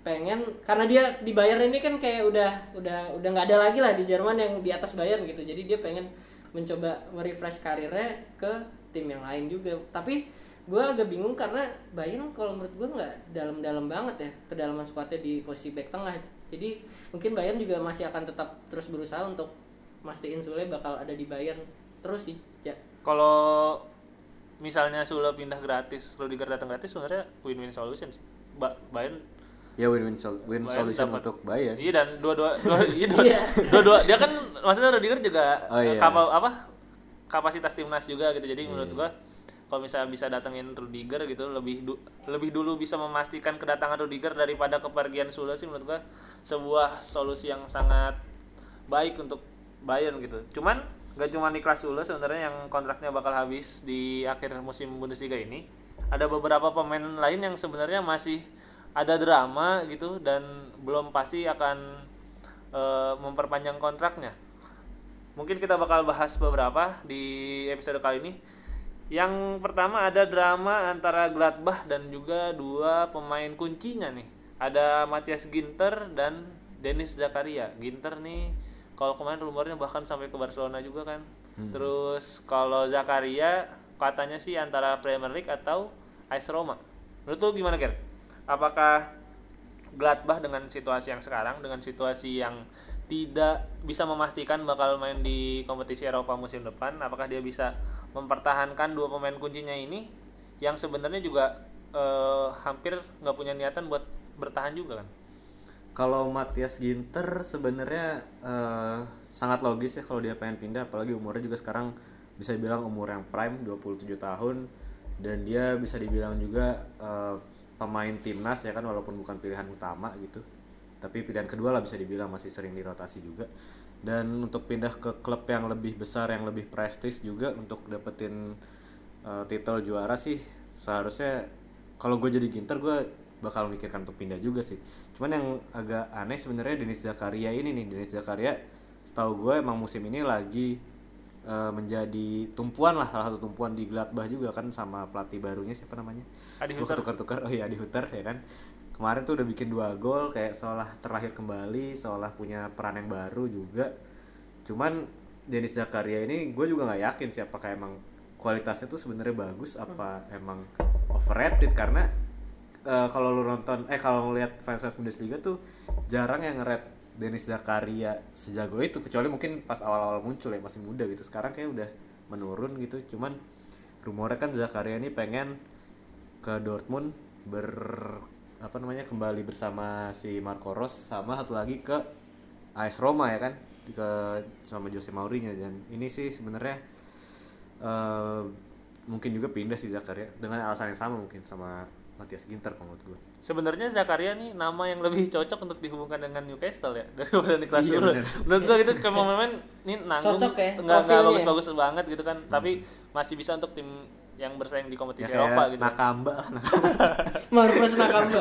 pengen karena dia di Bayern ini kan kayak udah udah udah nggak ada lagi lah di Jerman yang di atas Bayern gitu. Jadi dia pengen mencoba merefresh karirnya ke tim yang lain juga. Tapi gue agak bingung karena Bayern kalau menurut gue nggak dalam-dalam banget ya kedalaman skuadnya di posisi back tengah. Jadi mungkin Bayern juga masih akan tetap terus berusaha untuk mastiin Sule bakal ada di Bayern terus sih. Ya. Kalau misalnya Sule pindah gratis, Rudiger datang gratis sebenarnya win-win solution sih. Ba Bayern ya win-win sol- win solution dapat- untuk Bayern Iya dan dua-dua dua, iya, dua, Iya. dua-dua dia kan maksudnya Rudiger juga Oh, iya. kapa- apa kapasitas timnas juga gitu. Jadi Iya. menurut gua kalau misalnya bisa datengin Rudiger gitu lebih du- lebih dulu bisa memastikan kedatangan Rudiger daripada kepergian Sule sih menurut gua sebuah solusi yang sangat baik untuk Bayern gitu. Cuman gak cuma Niklas Sule sebenarnya yang kontraknya bakal habis di akhir musim Bundesliga ini. Ada beberapa pemain lain yang sebenarnya masih ada drama gitu dan belum pasti akan eh, memperpanjang kontraknya. Mungkin kita bakal bahas beberapa di episode kali ini. Yang pertama ada drama antara Gladbach dan juga dua pemain kuncinya nih. Ada Matthias Ginter dan Dennis Zakaria. Ginter nih kalau kemarin rumornya bahkan sampai ke Barcelona juga kan. Terus kalau Zakaria katanya sih antara Premier League atau AS Roma. Menurut lu gimana, Ger? Apakah Gladbach dengan situasi yang sekarang dengan situasi yang tidak bisa memastikan bakal main di kompetisi Eropa musim depan apakah dia bisa mempertahankan dua pemain kuncinya ini yang sebenarnya juga eh, hampir nggak punya niatan buat bertahan juga kan? Kalau Matias Ginter sebenarnya eh, sangat logis ya kalau dia pengen pindah apalagi umurnya juga sekarang bisa dibilang umur yang prime 27 tahun dan dia bisa dibilang juga eh, pemain timnas ya kan walaupun bukan pilihan utama gitu. Tapi pilihan kedua lah bisa dibilang masih sering dirotasi juga. Dan untuk pindah ke klub yang lebih besar yang lebih prestis juga untuk dapetin eh, titel juara sih seharusnya kalau gue jadi Ginter gue bakal mikirkan untuk pindah juga sih cuman yang agak aneh sebenarnya Denis Zakaria ini nih Denis Zakaria setahu gue emang musim ini lagi eh, menjadi tumpuan lah salah satu tumpuan di Gladbach juga kan sama pelatih barunya siapa namanya? Adi Gua Hutter. ketukar-tukar. Oh iya Adi Hutter ya kan? Kemarin tuh udah bikin dua gol kayak seolah terlahir kembali seolah punya peran yang baru juga. Cuman Denis Zakaria ini gue juga nggak yakin sih apakah emang kualitasnya tuh sebenarnya bagus apa emang overrated. Karena eh, kalau lu nonton eh kalau ngeliat fans fans Bundesliga tuh jarang yang ngeret Denis Zakaria sejago itu kecuali mungkin pas awal-awal muncul ya masih muda gitu sekarang kayak udah menurun gitu cuman rumornya kan Zakaria ini pengen ke Dortmund ber apa namanya kembali bersama si Marco Reus sama satu lagi ke AS Roma ya kan ke sama Jose Mourinho dan ini sih sebenarnya eh, mungkin juga pindah sih Zakaria dengan alasan yang sama mungkin sama Matias Ginter menurut gue. Sebenarnya Zakaria nih nama yang lebih cocok untuk dihubungkan dengan Newcastle ya daripada Niklas Iya, bener. Menurut gua itu kayak pemain ini nanggung Cocok ya, nggak nggak profilnya. bagus-bagus banget gitu kan, tapi masih bisa untuk tim yang bersaing di Ya kompetisi kayak Eropa gitu. Nakamba. Marcus Nakamba.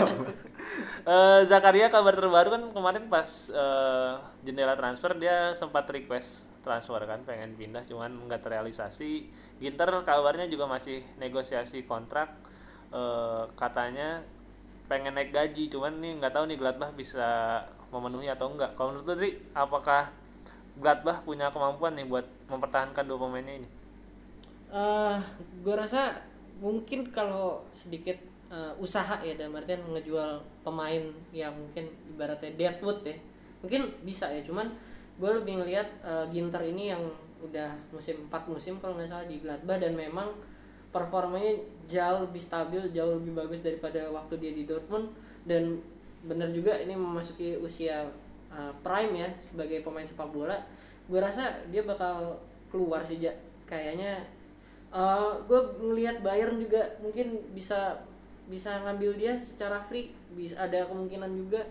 Eh, Zakaria kabar terbaru kan kemarin pas eh, jendela transfer dia sempat request transfer kan pengen pindah cuman nggak terrealisasi. Ginter kabarnya juga masih negosiasi kontrak Eh, katanya pengen naik gaji cuman nih nggak tahu nih Gladbach bisa memenuhi atau enggak. Kalau menurut Dri, apakah Gladbach punya kemampuan nih buat mempertahankan dua pemainnya ini? eh gue rasa mungkin kalau sedikit eh, usaha ya dalam artian ngejual pemain yang mungkin ibaratnya Deadwood ya mungkin bisa ya cuman gue lebih ngelihat eh, Ginter ini yang udah musim 4 musim kalau nggak salah di Gladbach dan memang performanya jauh lebih stabil jauh lebih bagus daripada waktu dia di Dortmund. Dan benar juga ini memasuki usia uh, prime ya sebagai pemain sepak bola. Gue rasa dia bakal keluar sih Ja. kayaknya gue ngelihat Bayern juga mungkin bisa bisa ngambil dia secara free. Bisa ada kemungkinan juga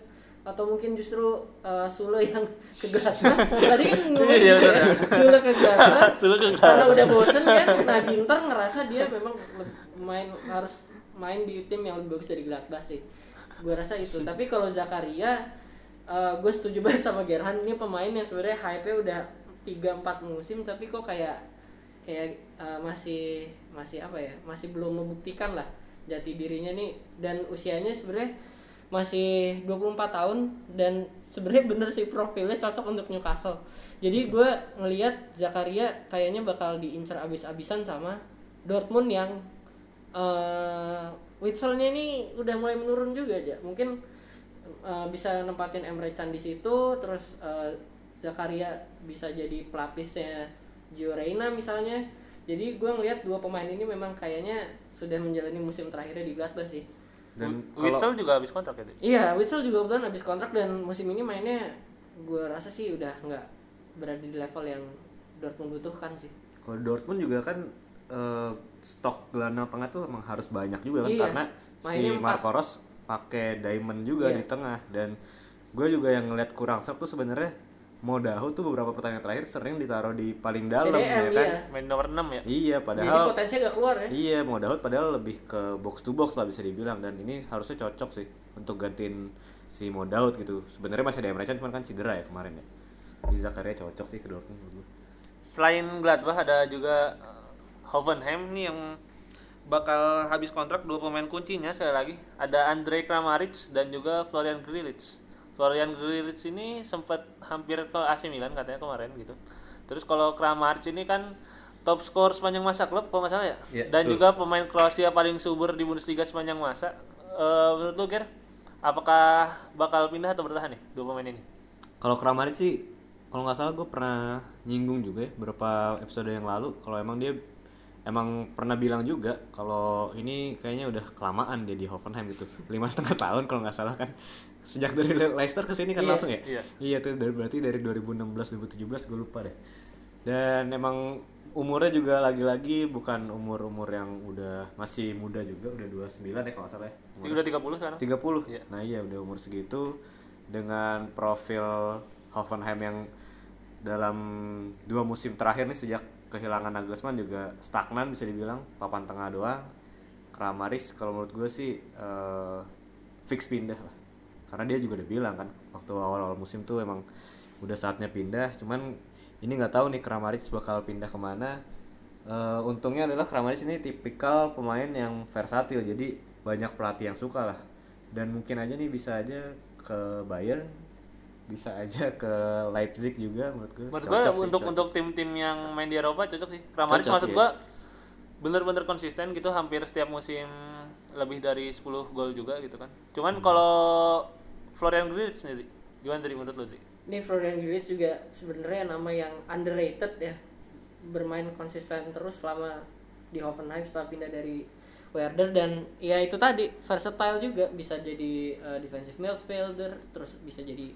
atau mungkin justru uh, Sule yang ke Gladbach tadi kan ngomong Iya, gitu bener. ya, Sule ke Gladbach Sule ke Gladbach. karena udah bosen kan. Nah Ginter ngerasa dia memang main harus main di tim yang lebih bagus dari Gladbach sih. Gue rasa itu. Tapi kalau Zakaria gue setuju banget sama Gerhan. Ini pemain yang sebenarnya hype-nya udah 3-4 musim tapi kok kayak kayak uh, masih masih apa ya? Masih belum membuktikan lah jati dirinya nih. Dan usianya sebenarnya masih 24 tahun dan sebenarnya bener sih profilnya cocok untuk Newcastle. Jadi gue ngelihat Zakaria kayaknya bakal diincar abis-abisan sama Dortmund yang uh, Witselnya ini udah mulai menurun juga aja mungkin uh, bisa nempatin Emre Can di situ terus uh, Zakaria bisa jadi pelapisnya Gio Reyna misalnya. Jadi gue ngelihat dua pemain ini memang kayaknya sudah menjalani musim terakhirnya di Gladbach sih Dan Witsel juga habis kontrak ya, iya Witsel juga kebetulan habis kontrak dan musim ini mainnya gue rasa sih udah nggak berada di level yang Dortmund butuhkan sih Kalau Dortmund juga kan eh, stok gelandang tengah tuh emang harus banyak juga kan Iya. karena Mainnya si. Marco Rose pakai diamond juga Iya. di tengah dan gue juga yang ngeliat kurang sok tuh sebenarnya Modahu tuh beberapa pertandingan terakhir sering ditaruh di paling dalam CDM, ya kan. iya. Main nomor 6 ya? Iya, jadi padahal potensinya gak keluar ya Iya, Modahu padahal lebih ke box to box lah bisa dibilang dan ini harusnya cocok sih untuk gantiin si Modahu gitu. Sebenarnya masih ada Emre Can cuman kan cedera ya kemarin ya. Di Zakaria cocok sih ke Dortmund menurut gue. Selain Gladbach ada juga eh, Hoffenheim nih yang bakal habis kontrak dua pemain kuncinya sekali lagi. Ada Andre Kramaric dan juga Florian Grillitsch. Florian Grillitsch ini sempat hampir ke AC Milan katanya kemarin gitu. Terus kalau Kramaric ini kan top skor sepanjang masa klub kalau nggak salah ya. Iya, dan betul. juga pemain Kroasia paling subur di Bundesliga sepanjang masa. Eh, menurut lu Ger, apakah bakal pindah atau bertahan nih dua pemain ini? Kalau Kramaric sih kalau nggak salah gue pernah nyinggung juga ya beberapa episode yang lalu kalau emang dia emang pernah bilang juga kalau ini kayaknya udah kelamaan dia di Hoffenheim gitu lima setengah tahun kalau nggak salah kan sejak dari Le- Leicester ke sini kan Iya, langsung ya iya. iya tuh dari berarti dari 2016 2017 gue lupa deh dan emang umurnya juga lagi-lagi bukan umur-umur yang udah masih muda juga udah 29 ya kalau salah ya Dia udah 30 sekarang. 30. Iya. Nah, iya udah umur segitu dengan profil Hoffenheim yang dalam dua musim terakhir nih sejak kehilangan Nagelsmann juga stagnan bisa dibilang papan tengah doang. Kramaric kalau menurut gue sih eh, fix pindah lah. Karena dia juga udah bilang kan waktu awal-awal musim tuh emang udah saatnya pindah. Cuman ini nggak tahu nih Kramaric bakal pindah ke mana. Eh, untungnya adalah Kramaric ini tipikal pemain yang versatil jadi banyak pelatih yang suka lah dan mungkin aja nih bisa aja ke Bayern bisa aja ke Leipzig juga menurut gue Menurut sih, untuk cocok. untuk tim-tim yang main di Eropa cocok sih. Kramaric Cocok, maksud iya. gua bener-bener konsisten gitu hampir setiap musim lebih dari 10 gol juga gitu kan. Cuman kalau Florian Grillitsch sendiri gimana dari menurut lu, Dri? Ini Florian Grillitsch juga sebenarnya nama yang underrated ya. Bermain konsisten terus selama di Hoffenheim setelah pindah dari Werder dan ya itu tadi versatile juga bisa jadi uh, defensive midfielder terus bisa jadi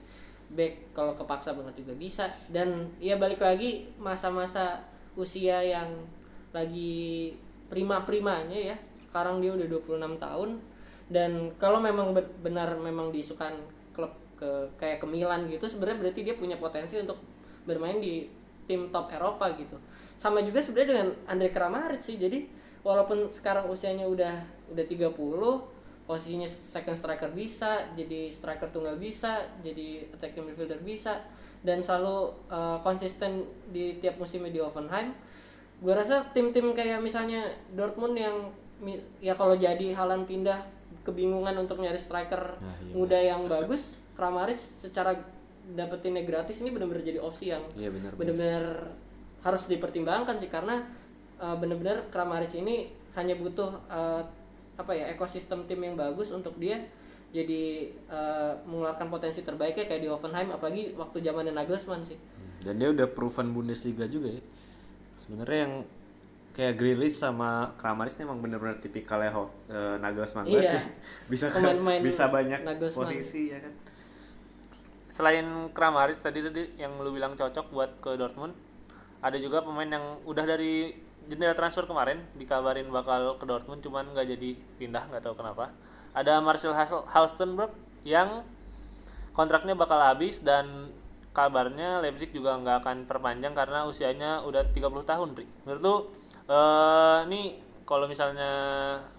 back kalau kepaksa banget juga bisa dan ya balik lagi masa-masa usia yang lagi prima-primanya ya. Sekarang dia udah 26 tahun dan kalau memang be- benar memang diisukan klub ke kayak ke Milan gitu sebenarnya berarti dia punya potensi untuk bermain di tim top Eropa gitu. Sama juga sebenarnya dengan Andre Kramaric sih. Jadi walaupun sekarang usianya udah udah 30 posisinya second striker bisa, jadi striker tunggal bisa, jadi attacking midfielder bisa dan selalu uh, konsisten di tiap musimnya di Hoffenheim. Gue rasa tim-tim kayak misalnya Dortmund yang ya kalau jadi Halan pindah kebingungan untuk nyari striker Nah, iya. muda yang bagus, Kramaric secara dapetinnya gratis ini benar-benar jadi opsi yang Iya benar. benar-benar harus dipertimbangkan sih karena uh, benar-benar Kramaric ini hanya butuh uh, apa ya ekosistem tim yang bagus untuk dia jadi uh, mengeluarkan potensi terbaiknya kayak di Hoffenheim apalagi waktu zamannya Nagelsmann sih. Dan dia udah proven Bundesliga juga ya. Sebenarnya yang kayak Grealish sama Kramaric emang bener-bener tipikalnya Ho- eh, Nagelsmann Iya. sih. Bisa Pemain-pemain bisa banyak Nagelsmann. posisi ya kan. Selain Kramaric tadi tadi yang lu bilang cocok buat ke Dortmund, ada juga pemain yang udah dari jendela transfer kemarin dikabarin bakal ke Dortmund cuman nggak jadi pindah nggak tahu kenapa. Ada Marcel Hal- Halstenberg yang kontraknya bakal habis dan kabarnya Leipzig juga nggak akan perpanjang karena usianya udah 30 tahun, Pri. Menurut lu eh ini kalau misalnya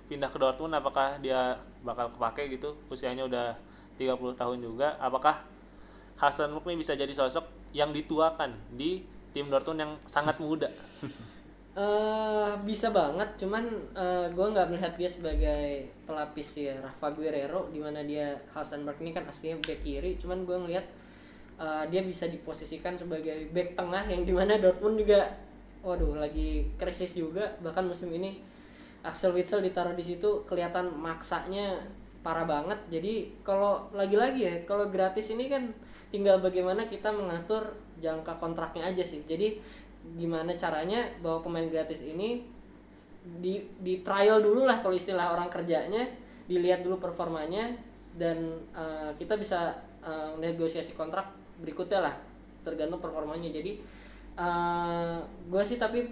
pindah ke Dortmund apakah dia bakal kepake gitu? Usianya udah 30 tahun juga. Apakah Hasenberg ini bisa jadi sosok yang dituakan di tim Dortmund yang sangat muda? eh bisa banget, cuman eh gue nggak melihat dia sebagai pelapis ya Rafa Guerrero di mana dia Hasenberg ini kan aslinya back kiri, cuman gue ngelihat eh, dia bisa diposisikan sebagai back tengah yang di mana Dortmund juga, waduh lagi krisis juga bahkan musim ini Axel Witsel ditaruh di situ kelihatan maksanya parah banget. Jadi kalau lagi-lagi ya kalau gratis ini kan tinggal bagaimana kita mengatur jangka kontraknya aja sih. Jadi gimana caranya bahwa pemain gratis ini di di trial dulu lah kalau istilah orang kerjanya dilihat dulu performanya dan eh, kita bisa eh, negosiasi kontrak berikutnya lah tergantung performanya jadi gue sih tapi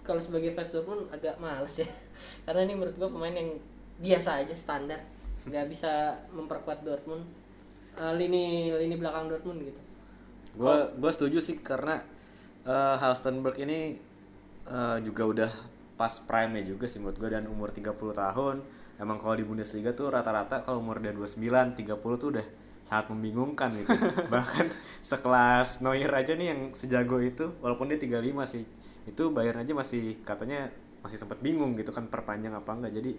kalau sebagai fans Dortmund agak males ya. Karena ini menurut gue pemain yang biasa aja standar. Nggak bisa memperkuat Dortmund. Eh, lini lini belakang Dortmund gitu. Gue gua setuju sih karena eh, Halstenberg ini eh, juga udah pas prime-nya juga sih menurut gue dan umur 30 tahun. Emang kalau di Bundesliga tuh rata-rata kalau umur dia 29, 30 tuh udah sangat membingungkan gitu. Bahkan sekelas Neuer aja nih yang sejago itu walaupun dia 35 sih. Itu bayar aja masih katanya masih sempat bingung gitu kan perpanjang apa enggak. Jadi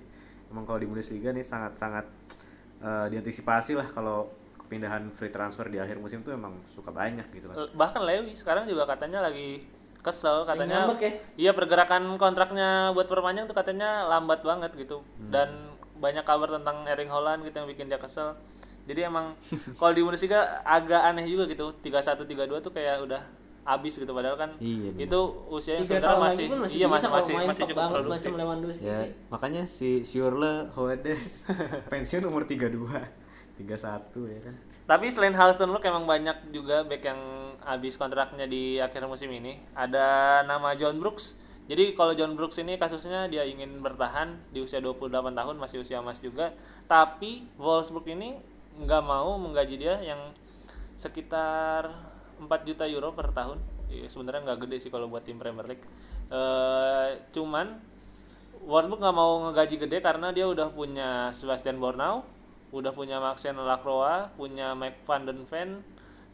emang kalau di Bundesliga nih sangat-sangat eh, diantisipasi lah kalau kepindahan free transfer di akhir musim tuh emang suka banyak gitu kan. Bahkan Lewi sekarang juga katanya lagi kesel katanya ngambek ya? iya pergerakan kontraknya buat perpanjang tuh katanya lambat banget gitu dan banyak kabar tentang Erling Haaland gitu yang bikin dia kesel jadi emang kalau di Bundesliga agak aneh juga gitu 31 32 tuh kayak udah habis gitu padahal kan Iya, bener. itu usianya sebenarnya masih, masih iya bisa masih masih, main masih cukup banget produktif macam Lewandowski Ya, sih makanya si Schürrle Hoedes pensiun umur 32, 31 ya kan. Tapi selain Halstenberg emang banyak juga back yang habis kontraknya di akhir musim ini. Ada nama John Brooks. Jadi kalau John Brooks ini kasusnya dia ingin bertahan di usia 28 tahun masih usia emas juga. Tapi Wolfsburg ini nggak mau menggaji dia yang sekitar 4 juta euro per tahun. Iya, sebenarnya nggak gede sih kalau buat tim Premier League. Eh, cuman Wolfsburg nggak mau ngegaji gede karena dia udah punya Sebastian Bornau, udah punya Maxen Lacroix, punya Mike van den Ven,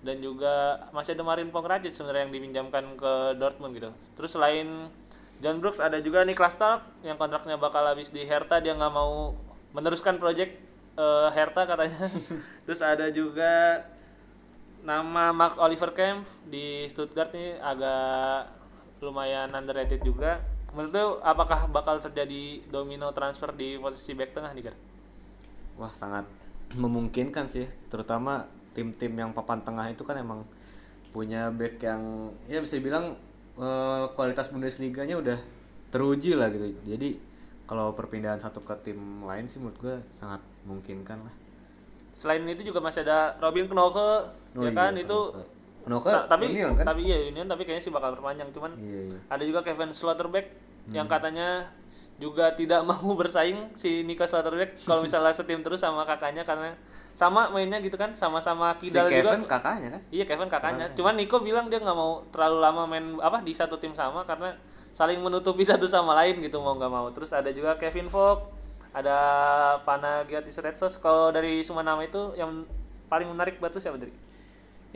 dan juga masih ada Marin Pongracic sebenarnya yang dipinjamkan ke Dortmund gitu. Terus selain John Brooks ada juga Niklas Stark yang kontraknya bakal habis di Hertha dia nggak mau meneruskan project eh, Hertha katanya. Terus ada juga nama Mark Oliver Kempf di Stuttgart nih agak lumayan underrated juga. Menurut lu apakah bakal terjadi domino transfer di posisi back tengah nih, Gar? Wah, sangat memungkinkan sih, terutama tim-tim yang papan tengah itu kan emang punya back yang ya bisa dibilang eh, kualitas Bundesliga-nya udah teruji lah gitu. Jadi kalau perpindahan satu ke tim lain sih menurut gue sangat memungkinkan lah. Selain itu juga masih ada Robin Knoke, Oh ya iya, kan itu Knoke Ta- tapi Union kan? tapi iya Union tapi kayaknya sih bakal perpanjang cuman Iya, iya. ada juga Kevin Slotterbeck yang Hmm. katanya juga tidak mau bersaing si Nico Slaughterback kalau misalnya setim terus sama kakaknya karena sama mainnya gitu kan sama-sama Si Kidal juga Kevin kakaknya kan? Iya Kevin kakaknya. Cuman Nico bilang dia nggak mau terlalu lama main apa di satu tim sama karena saling menutupi satu sama lain gitu mau nggak mau. Terus ada juga Kevin Fogg, ada Panagiatis Redsos. Kalau dari semua nama itu yang paling menarik buat lu siapa dari?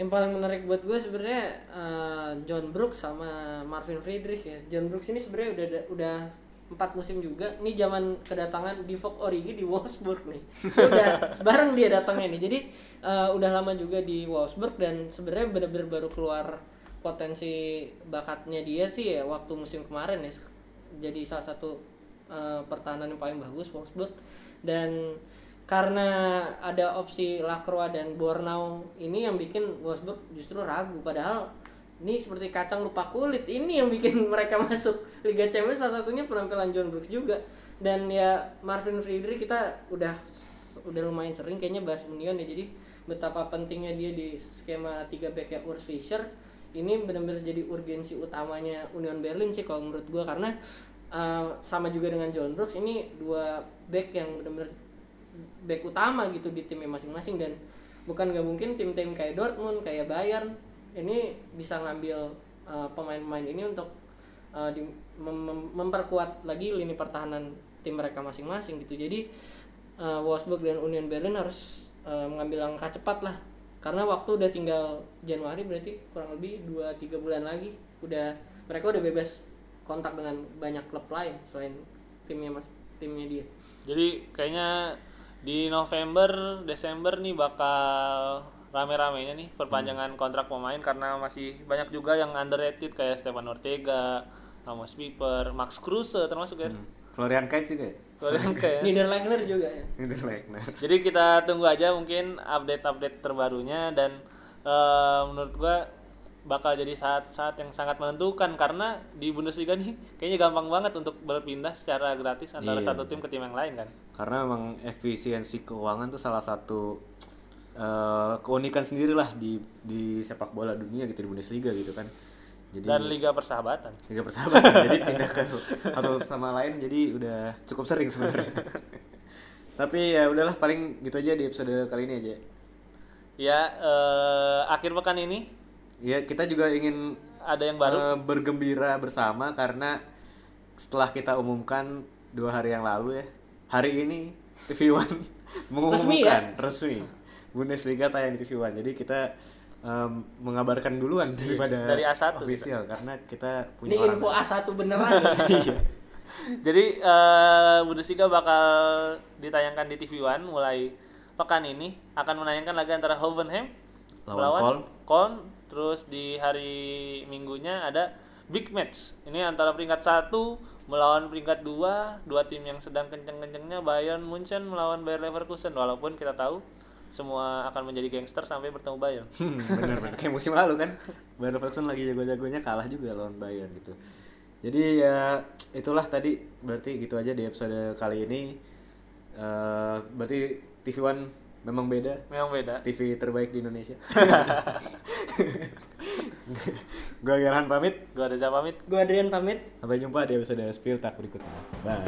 Yang paling menarik buat gue sebenarnya eh, John Brooks sama Marvin Friedrich ya. John Brooks ini sebenarnya udah udah empat musim juga. Ini zaman kedatangan Divock Origi di Wolfsburg nih. Dia udah bareng dia datangnya nih. Jadi eh, udah lama juga di Wolfsburg dan sebenarnya bener-bener baru keluar potensi bakatnya dia sih ya waktu musim kemarin ya. Jadi salah satu eh, pertahanan yang paling bagus Wolfsburg. Dan karena ada opsi Lacroix dan Bornau ini yang bikin Wolfsburg justru ragu. Padahal ini seperti kacang lupa kulit ini yang bikin mereka masuk Liga Champions salah satunya penampilan John Brooks juga. Dan ya Marvin Friedrich kita udah udah lumayan sering kayaknya bahas Union ya. Jadi betapa pentingnya dia di skema 3 back ya Urs Fischer ini benar-benar jadi urgensi utamanya Union Berlin sih kalau menurut gua karena uh, sama juga dengan John Brooks ini dua back yang benar-benar back utama gitu di timnya masing-masing dan bukan nggak mungkin tim-tim kayak Dortmund kayak Bayern ini bisa ngambil uh, pemain-pemain ini untuk uh, di- mem- memperkuat lagi lini pertahanan tim mereka masing-masing gitu. Jadi uh, Wolfsburg dan Union Berlin harus uh, mengambil langkah cepat lah karena waktu udah tinggal Januari berarti kurang lebih 2-3 bulan lagi udah mereka udah bebas kontak dengan banyak klub lain selain timnya mas timnya dia Jadi kayaknya di November, Desember nih bakal rame-ramenya nih perpanjangan kontrak pemain karena masih banyak juga yang underrated kayak Stefan Ortega, Amos Piper, Max Kruse termasuk ya. Florian Kainz juga ya? Kayak Niederlechner juga ya Niederlechner. Jadi kita tunggu aja mungkin update-update terbarunya dan eh, menurut gua bakal jadi saat-saat yang sangat menentukan karena di Bundesliga nih kayaknya gampang banget untuk berpindah secara gratis antara Iya. satu tim ke tim yang lain kan. Karena emang efisiensi keuangan tuh salah satu eh, keunikan sendiri lah di di sepak bola dunia gitu di Bundesliga gitu kan. Jadi Dan liga persahabatan. Liga persahabatan jadi pindah ke satu sama lain jadi udah cukup sering sebenarnya. Tapi ya udahlah paling gitu aja di episode kali ini aja. Ya eh, akhir pekan ini Ya kita juga ingin ada yang baru. eh, bergembira bersama karena setelah kita umumkan dua hari yang lalu ya hari ini TV One mengumumkan resmi, Bundesliga tayang di TV One jadi kita em, mengabarkan duluan daripada dari A1 official karena kita ini punya orang info A1 beneran ya? iya Jadi eh, Bundesliga bakal ditayangkan di TV One mulai pekan ini akan menayangkan laga antara Hoffenheim Lawan melawan Köln. Köln. Terus di hari Minggunya ada big match. Ini antara peringkat satu melawan peringkat dua, dua tim yang sedang kenceng-kencengnya Bayern Munchen melawan Bayer Leverkusen. Walaupun kita tahu semua akan menjadi gangster sampai bertemu Bayern. Hmm, bener bener. Kayak musim lalu kan. Bayern Leverkusen lagi jago-jagonya kalah juga lawan Bayern gitu. Jadi ya itulah tadi. Berarti gitu aja di episode kali ini. Eh, berarti TV One memang beda? Memang beda. TV terbaik di Indonesia? Gue Gerhan pamit. Gua ada pamit. gue Adrian pamit. Sampai jumpa di episode Spill Tak berikutnya. Bye